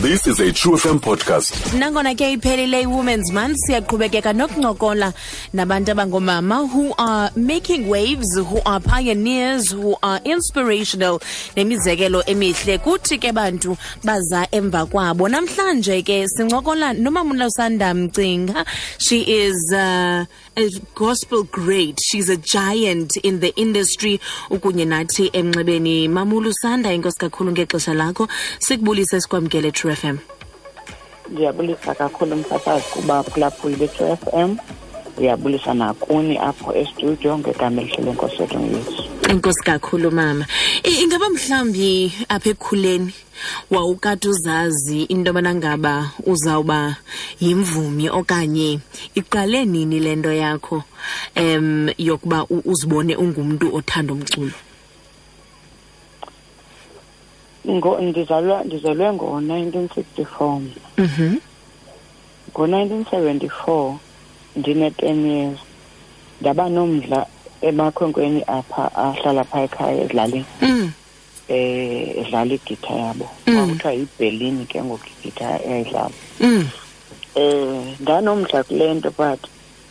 This is a True FM podcast. nangona ke iphelile i-women's month siyaqhubekeka nokuncokola nabantu abangomama who are making waves who are pioneers who are inspirational nemizekelo emihle. Kuthi ke bantu baza emva kwabo. Namhlanje ke sincokola nomama unosanda mcinga. She is uh, a gospel great. She's a giant in the industry. Ukunye nathi emnxebeni mamulu sanda inkosi kakhulu ngexesha lakho. Sikubulise sikwamkele true m. Ndiyabulisa kakhulu msasazi kuba kulaphuyile two f m. Ndiyabulisa nakuni apho estudio ngegama elihle lenkosi yethu inkosi kakhulu mama. Ingaba mhlawumbi apha ekukhuleni wawukade uzazi into yobana ngaba uzawuba yimvumi okanye iqale nini le nto yakho um yokuba uzibone ungumntu othanda umculo? Ngo- ndizalwa ndizalwe ngo-nineteen sixty-four mhm. Ngo-nineteen seventy-four ndine-ten years. Ndaba nomdla emakhwenkweni apha ahlala phaa ekhaya ezilalini mm. eh edlala igitha yabo Mm. kwakuthiwa yibhelini ke ngoku igitha eyayidlala Mm. eh ndanomdla kule nto but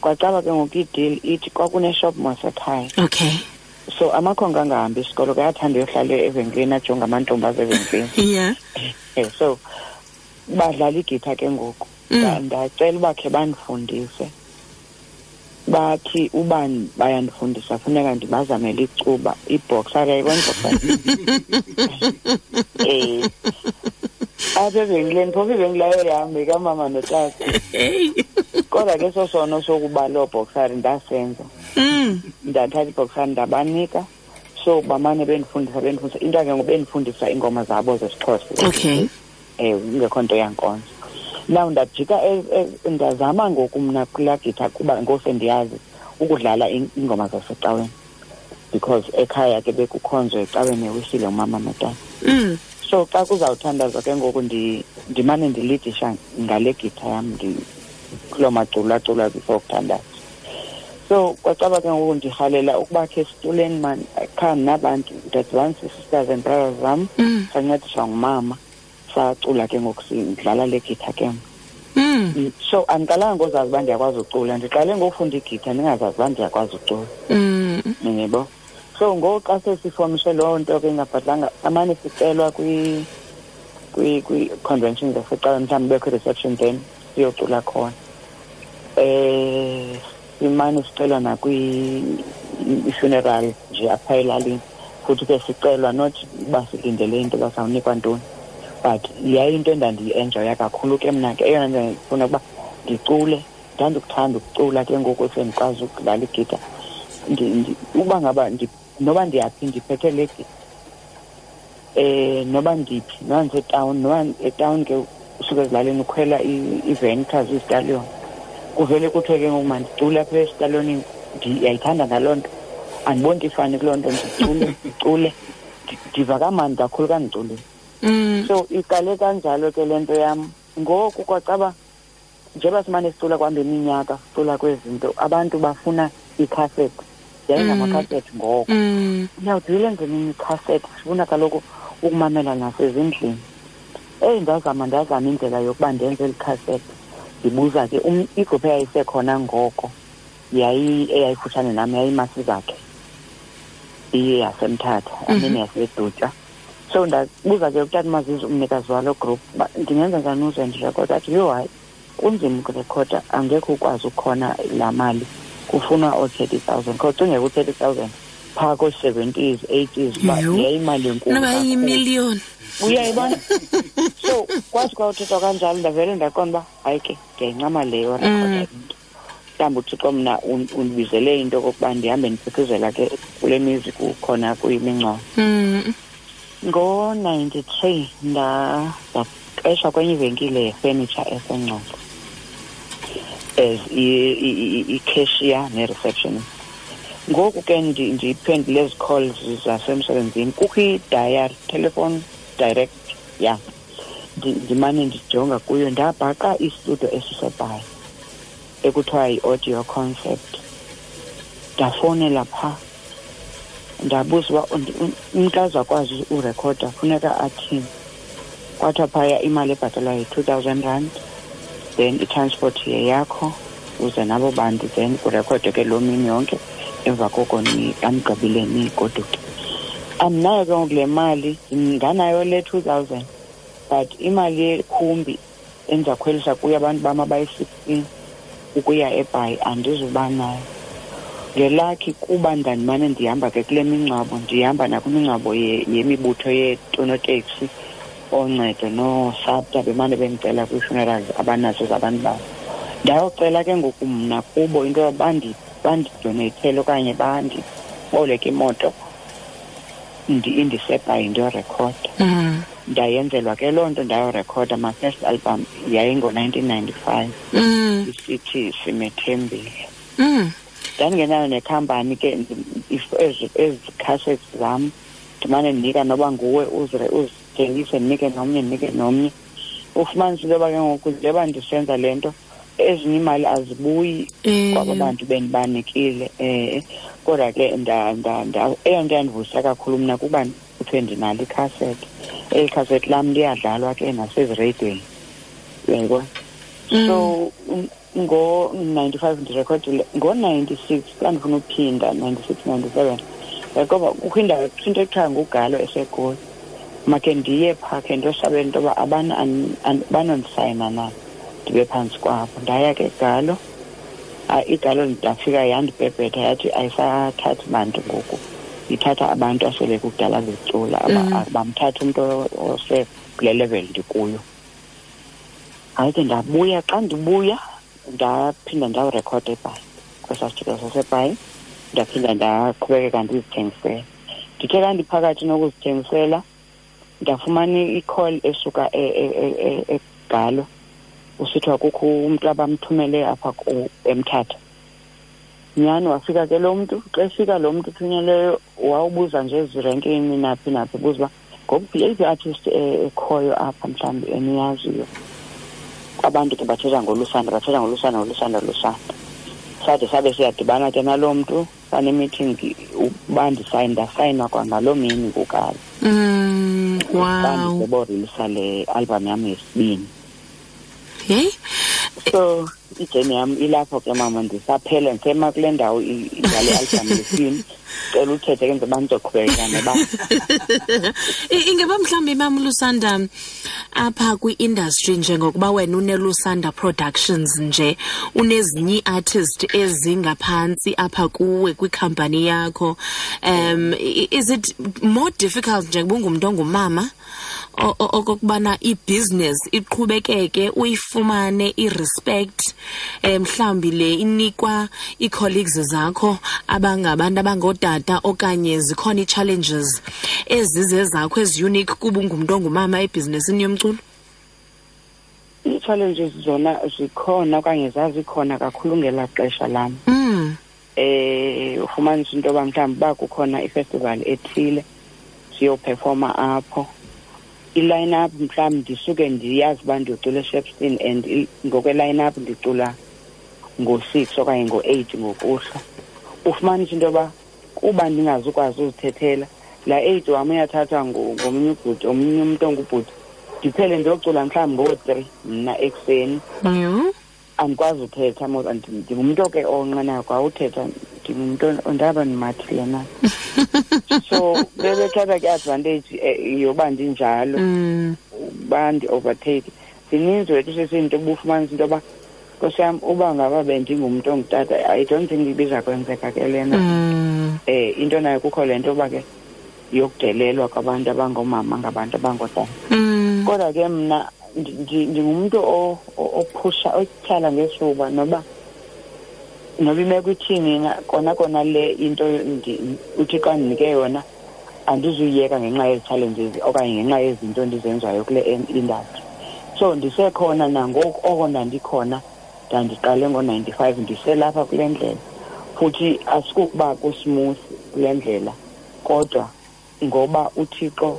kwacaba ke ngoku idili ithi kwakuneshop mos ekhaya okay so amakhonga angahambi isikolo kayathanda uyohlala evenkileni ajonge amantombazi evenkileni yeah eh so badlala igitha ke ngoku Mm. Nda- ndacela uba khe bandifundise bathi uba n- bayandifundisa funeka ndibazamele icuba iboxer ayayibona iboxer eh apha evenkileni phofu ivenkile ayoyihambe kamama notata. Hey. Kodwa ke sosono sokuba loo boxer ndasenza. Mm. ndathatha ibhoxer ndabanika so bamane bendifundisa bendifundisa. Into ke ngobendifundisa iingoma zabo zesixhosa. Okay. Ewe kungekho nto yankonzo. Now ndajika e- e- ndazama ngoku mna kulaa githa kuba ngose ndiyazi ukudlala in- iingoma zasecaweni because ekhaya ke bekukhonzwa ecaweni ewishile umama notata mm. so xa kuzawuthandazwa ke ngoku ndi- ndimane ndilidisha ngale githa yam kuloo maculo aculwa before kuthandaza so kwacaba ke ngoku ndirhalela ukuba khe esituleni mani kha nabantu ndadibanisa i-sisters and brothers zam Mm. sancediswa ngumama sacula ke ngoku sidlala le githa ke. Mm. so andiqalanga ngozazi uba ndiyakwazi ucula ndiqale ngofunda igitha ndingazazi uba ndiyakwazi ucula Mm. yebo. So ngoku xa sesifomishe loo nto ke ingabhadlanga amane sicelwa kwi kwi kwi-convention zasecawe mhlawumbi bekho i-reception then siyocula khona. Eh simane sicelwa nakwi-funeral nje apha elalini futhi ke sicelwa not uba silindele into bazawunikwa ntoni. But yayinto endandiyi-enjoya kakhulu ke mna ke. Eyona nto ndifuna ukuba ndicule ndandikuthanda ukucula ke ngoku sendikwazi ukudlala igita ndi- ndi- uba ngaba ndi- noba ndiyaphi ndiphethe le gita eh noba ndiphi noba ndisetawuni noba etawuni ke usuke ezilalini ukhwela i- iveni kuthiwa zizitalion kuvele kuthiwe ke ngoku mandicule apha esitalionini ndiyayithanda ngaloo nto. Andiboni nto ifani kuloo nto ndicule ndicule Ndi- ndiva kamandi kakhulu ka ndiculile Mm. So iqale kanjalo ke le nto yam. Ngoku kwacaba njengoba simane sicula kwambe iminyaka sicula kwezinto abantu bafuna iikhasethi yayingamakhasethi ngoko Mm. uyawuthi ilenze nini ikhasethi sifuna kaloku ukumamela nasezindlini. Eyi ndazama ndazama indlela yokuba ndenze eli khasethi ndibuza ke um- igruphu eyayisekhona ngoko yayi eyayifutshane nam yayimasizakhe iye yasemthatha amini yasedutya so ndabuza ke utata mazizi umnikazi waloo group uba ndingenza njani uze ndirekhoda athi yho hayi kunzima ukurekhoda angekho ukwazi ukukhona laa mali. Kufunwa oo-thirty thousand khawucinge ku-thirty thousand phaa koo-seventies eighties uba Yho. yayimali enkulu noba kakhulu. yimiliyoni. Uyayibona? So kwathi kwawuthethwa kanjalo ndavele ndaqonda uba hayi ke ndiyayincama leyo rekhoda Mm. into. Mhlawumbi uthixo mna un- undibizele into okokuba ndihambe ndiphephezela ke kule mizi kukhona kuyimingcwabo Mm. ngo-ninety-three ndaqeshwa kwenye ivenkile yefenitsha esengcobo as i-cashier ne-receptionist. Ngoku ke ndi- ndiphendule ezi calls zasemsebenzini. Kukho idayari telephone direct ya. Ndi- ndimane ndijonga kuyo ndabhaqa istudio esisebhayi ekuthiwa yi-audio concept. Ndafowunela phaa. Ndabuza uba um- umntu azakwazi urekhoda funeka athini? Kwathiwa phaya imali ebhatalwayo yi-two thousand rand then i-transport yeyakho uze nabo bantu then kurekhodwe ke loo mini yonke emva koko anigqibile nigoduke. Andinayo ke ngoku le mali nganayo le two thousand but imali yekhumbi endizakhwelisa kuyo abantu bam abayi-sixteen ukuya ebhayi andizuba nayo ngelakhi kuba ndandimane ndihamba ke kule mingcwabo ndihamba nakwimingcwabo yemibutho yetonoteksi oncedo noosapta bemane bendicela kwii-funerals abanazo zabantu babo. Ndayocela ke ngoku mna kubo into yoba bandidoneyithele okanye bandiboleke imoto indisebhayi ndiyorekhoda Mm. ndayenzelwa ke loo nto ndayorekhoda my first album yayingo-nineteen ninety-five. Isithi simethembile. Mm. Ndandingenayo nekhampani ke ndi- if- ezi ezi cassettes zam ndimane ndinika noba nguwe uzire- uzithengise ndinike nomnye ndinike nomnye. Ufumanisa into yoba ke ngoku njengoba ndisenza le nto ezinye iimali azibuyi Eh. kwaba bantu bendibanikile um kodwa ke nda- nda- nda- eyo nto yandivuyisa kakhulu mna kuba kuthiwe ndinalo ikhasethi eli khasethi lam liyadlalwa ke nasezireyidweni uyayibona? So um, ngo-ninety-five ndirekhodile ngo-ninety-six xa ndifuna uphinda ninety-six ninety-seven. Yakoba kukho indawo into ekuthiwa ngugalo eseGoli. Makhe ndiye phaa khe ndiyosabela into yoba banondisayina na? Ndibe phantsi kwabo. Ndaya ke galo igalo ndafika yandibhebhetha yathi ayisathathi bantu ngoku. Ithatha abantu asele kudala becula Mm. bamthatha umntu osekule level ndikuyo. Hayi ke ndabuya xa ndibuya ndaphinda ndawurekhoda ebhayi kwesaa studio sasebhayi ndaphinda ndaqhubekeka ndizithengisela ndithe ka ndiphakathi nokuzithengisela ndafumana i-call esuka e- e- e- egalo kusithiwa kukho umntu abamthumele apha emthatha. Nyhani wafika ke lo mntu? Xa efika lo mntu uthunyeleyo wawubuza nje ezirenkini naphi naphi buza uba ngokuphi yeyiphi i-artist eh, ekhoyo apha mhlawumbi eniyaziyo? Abantu ke bathetha ngolusanda bathetha ngolusanda ngolusanda lusanda sade sabe siyadibana ke naloo mntu sanemeeting uba ndisayini ndasayinwa kwangaloo mini kukalo Mm. xa Wow. ndiseborelisa le album yam yesibini Hey. so ijeni yam ilapho ke mama ndisaphela ndisema kule ndawo i- idlala i-album yesibini cela uthethe ke njengoba ndizoqhubekeka neba. I- ingeba mhlawumbi mam lusanda apha kwi-industry njengokuba wena unelusanda productions nje unezinye ii-artist ezingaphantsi apha kuwe kwikhampani yakho. Um i- is it more difficult njengoba ungumntu ongumama? o- o- okokubana ibhiziness iqhubekeke uyifumane i-respect um mhlawumbi le inikwa ii-colleagues zakho abangabantu abangootata okanye zikhona ii-challenges ezizezakho ezi-unique kuba ungumntu ongumama ebhizinesini yomculo? Ii-challenges zona zikhona okanye zazikhona kakhulu ngelaa xesha lam. Mm. eh ufumanisa into yoba mhlawumbi uba kukhona ifestival ethile siyophefoma apho. Iline up mhlawumbi ndisuke ndiyazi uba ndiyocula eshepston and i- ngokwe-line up ndicula ngo-six okanye ngo-eight ngokuhlwa ufumanisa into yoba kuba ndingazukwazi uzithethela laa eight wam uyathathwa ngo- ngomnye ubhuti omnye umntu ongubhuti ndiphele ndiyocula mhlawumbi ngoo-three mna ekuseni Yho. andikwazi uthetha mos and- ndingumntu ke onqenayo kwa uthetha ndingumntu ndaba ndimathile na so bebethatha ke advantage eh, yoba ndinjalo Mm. bandi-overtake zininzi wethu sesinto ubufumanisa into yoba nkosi yam uba ngaba bendingumntu ongutata i don't think ibiza kwenzeka ke lena Mm. eh into nayo kukho le nto yoba ke yokudelelwa kwabantu abangoomama ngabantu abangootata Mm. kodwa ke mna ndi- ndi- ndingumntu o- o- ophusha otyhala ngesuba noba noba imeko ithini na kona kona le into ndi- uthixo andinike yona andizuyiyeka ngenxa yezi-challenges okanye ngenxa yezinto ndizenzayo kule industry so ndisekhona nangoku oko ndandikhona ndandiqale ngo-ninety-five ndiselapha kule ndlela futhi asikukuba kusmooth kule ndlela kodwa ngoba uthixo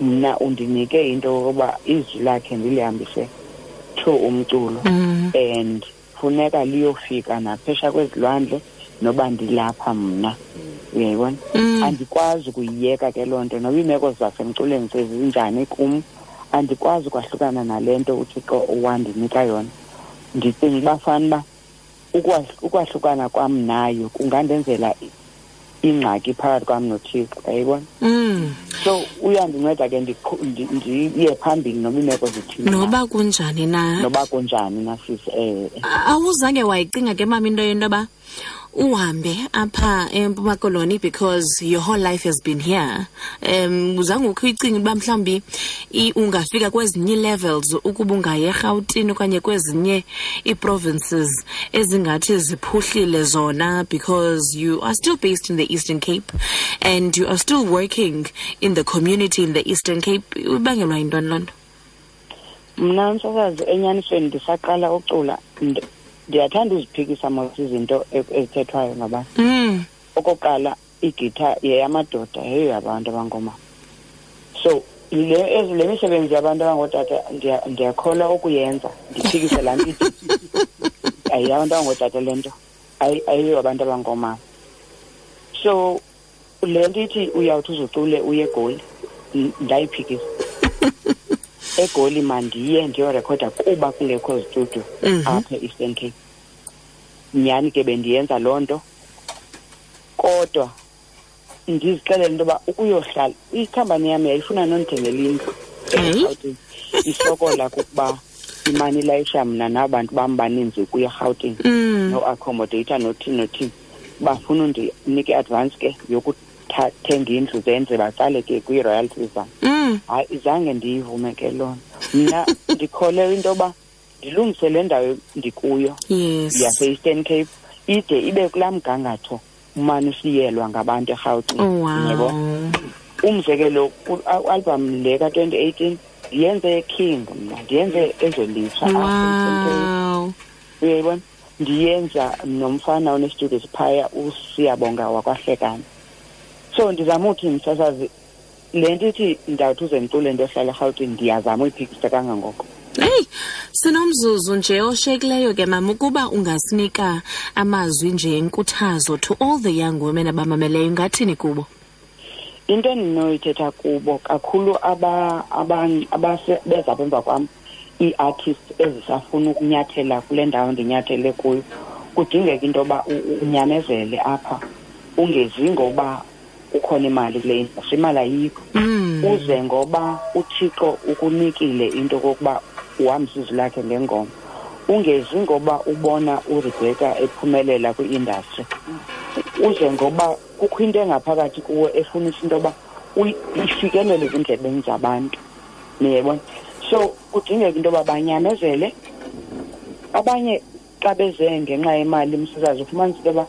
mna undinike into yokuba izwi lakhe ndilihambise through umculo Mm. and funeka liyofika naphesha kwezilwandle noba ndilapha mna. Uyayibona? Mm. andikwazi ukuyiyeka ke loo nto noba iimeko zasemculweni sezinjani kum andikwazi ukwahlukana nale nto uthixo wandinika yona. Ndicinga uba fanuba ukwa- ukwahlukana kwam nayo kungandenzela ingxaki phakathi kwam nothixo uyayibona Mm. so uyandinceda ke ndiye phambili noba iimeko zithini na. noba kunjani na noba kunjani nasisi um awuzange wayicinga ke mama into yento yoba uhambe apha empuma koloni because your whole life has been here. Um uzange ukhe uyicinga uba mhlawumbi ungafika kwezinye ii-levels ukuba ungaye erhawutini okanye kwezinye ii-provinces ezingathi ziphuhlile zona because you are still based in the eastern cape and you are still working in the community in the eastern cape. Ibangelwa yintoni loo nto? Mna msasazi enyanisweni ndisaqala ucula ndiyathanda uziphikisa mos izinto e- ezithethwayo ngabantu. Mm. okokuqala igitha yeyamadoda yeyoyabantu abangoomama so le ezi- le misebenzi yabantu abangootata ndiya- ndiyakholwa ukuyenza ndiphikise laa nto ithi ayiyabantu abangootata le nto ayi- ayiyoyabantu abangoomama so le nto ithi uyawuthi uzucule uye egoli n- ndayiphikisa. egoli mandiye ndiyorekhoda kuba kungekho zitudio Mhm. apha e-eastern cape nyhani ke bendiyenza loo nto kodwa ndizixelele into yoba ukuyohlala ikhampani yam yayifuna nondithengela indlu Hey. eRhawutini isokola kukuba imane ilayisha mna nabantu bam baninzi ukuya erhawutini Mm. no-accommodator nothini nothini bafuna undinike i-advance ke yokuthenga indlu zenze batsale ke kwii-royalties zam Mm. hayi zange ndiyivume ke loo nto mna ndikholelwa into yoba ndilungise le ndawo ndikuyo yes yase-eastern cape ide ibe kulaa mgangatho umane usiyelwa ngabantu erhawutini Oh, yabo wow. umzekelo album le ka-twenty eighteen ndiyenze king mna ndiyenze ezolitsha apha e-Eastern Cape. Wow. uyayibona ndiyenza nomfana onestudio siphaya usiyabonga wakwahlekana so ndizama uthi msasazi le nto ithi ndawuthi uze ndicule nto ehlala erhawutini ndiyazama uyiphikisa kangangoko Hey, sinomzuzu nje oshekileyo ke mama ukuba ungasinika amazwi nje enkuthazo to all the young women abamameleyo ngathini kubo? into endinoyithetha kubo kakhulu aba- aban- abase- beza apha emva kwam ii-artists ezisafuna ukunyathela kule ndawo ndinyathele kuyo kudingeka into yoba u- u- unyamezele apha ungezi ngoba kukhona imali kule industry imali ayikho. Mm. uze ngoba uthixo ukunikile into kokuba uhambisa izwi lakhe ngengoma. Ungezi ngoba ubona urebeka ephumelela kwi-industry. Uze ngoba kukho into engaphakathi kuwe efunisa into yoba ifikelele ezindlebeni zabantu. Niyayibona so kudingeka into yoba banyamezele. Abanye xa beze ngenxa yemali msisazi ufumanisa into yoba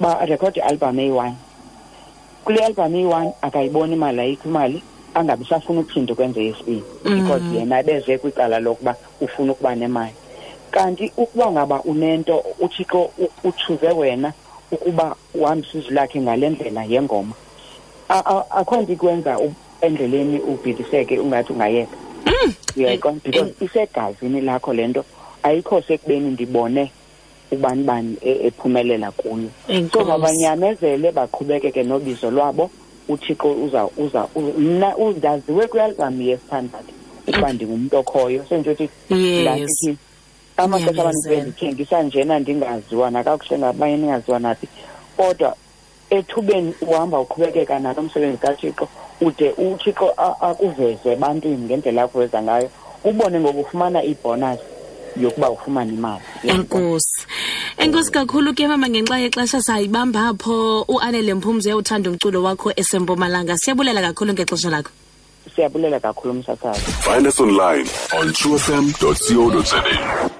barekhode ialbum eyi-one. Kule album eyi-one akayiboni imali ayikho imali angabi safuna uphinde ukwenza eyesibini because yena beze kwicala lokuba ufuna ukuba nemali. Kanti ukuba ngaba unento uthixo u- utshuze wena ukuba uhambise izwi lakhe ngale ndlela yengoma A- a- akho nto ikwenza u- endleleni ubhidiseke ungathi ungayeka. Uyayiqonda because isegazini lakho le nto ayikho sekubeni ndibone ubani bani e- ephumelela kuyo so Enkosi. mabanyamezele baqhubekeke nobizo lwabo uthixo uza uza u- mna ndaziwe kwialbum yesithandathu ukuba ndingumntu okhoyo senje uthi Yes. ndasithi amaxesha Nyamezele. abaninzi ndithengisa njena ndingaziwa nakakuhle ngabanye ndingaziwa naphi kodwa ethubeni uhamba uqhubekeka nalo msebenzi kathixo ude uthixo a- akuveze ebantwini ngendlela akuveza ngayo ubone ngoku ufumana ibhonus yokuba ufumane imali Enkosi. Enkosi kakhulu ke mama ngenxa yexesha sayibamba apho uanele mpumzo uyawuthanda umculo wakho esempumalanga. Siyabulela kakhulu ngexesha lakho. siyabulela kakhulu msasazi Find us online on truefm.co.za.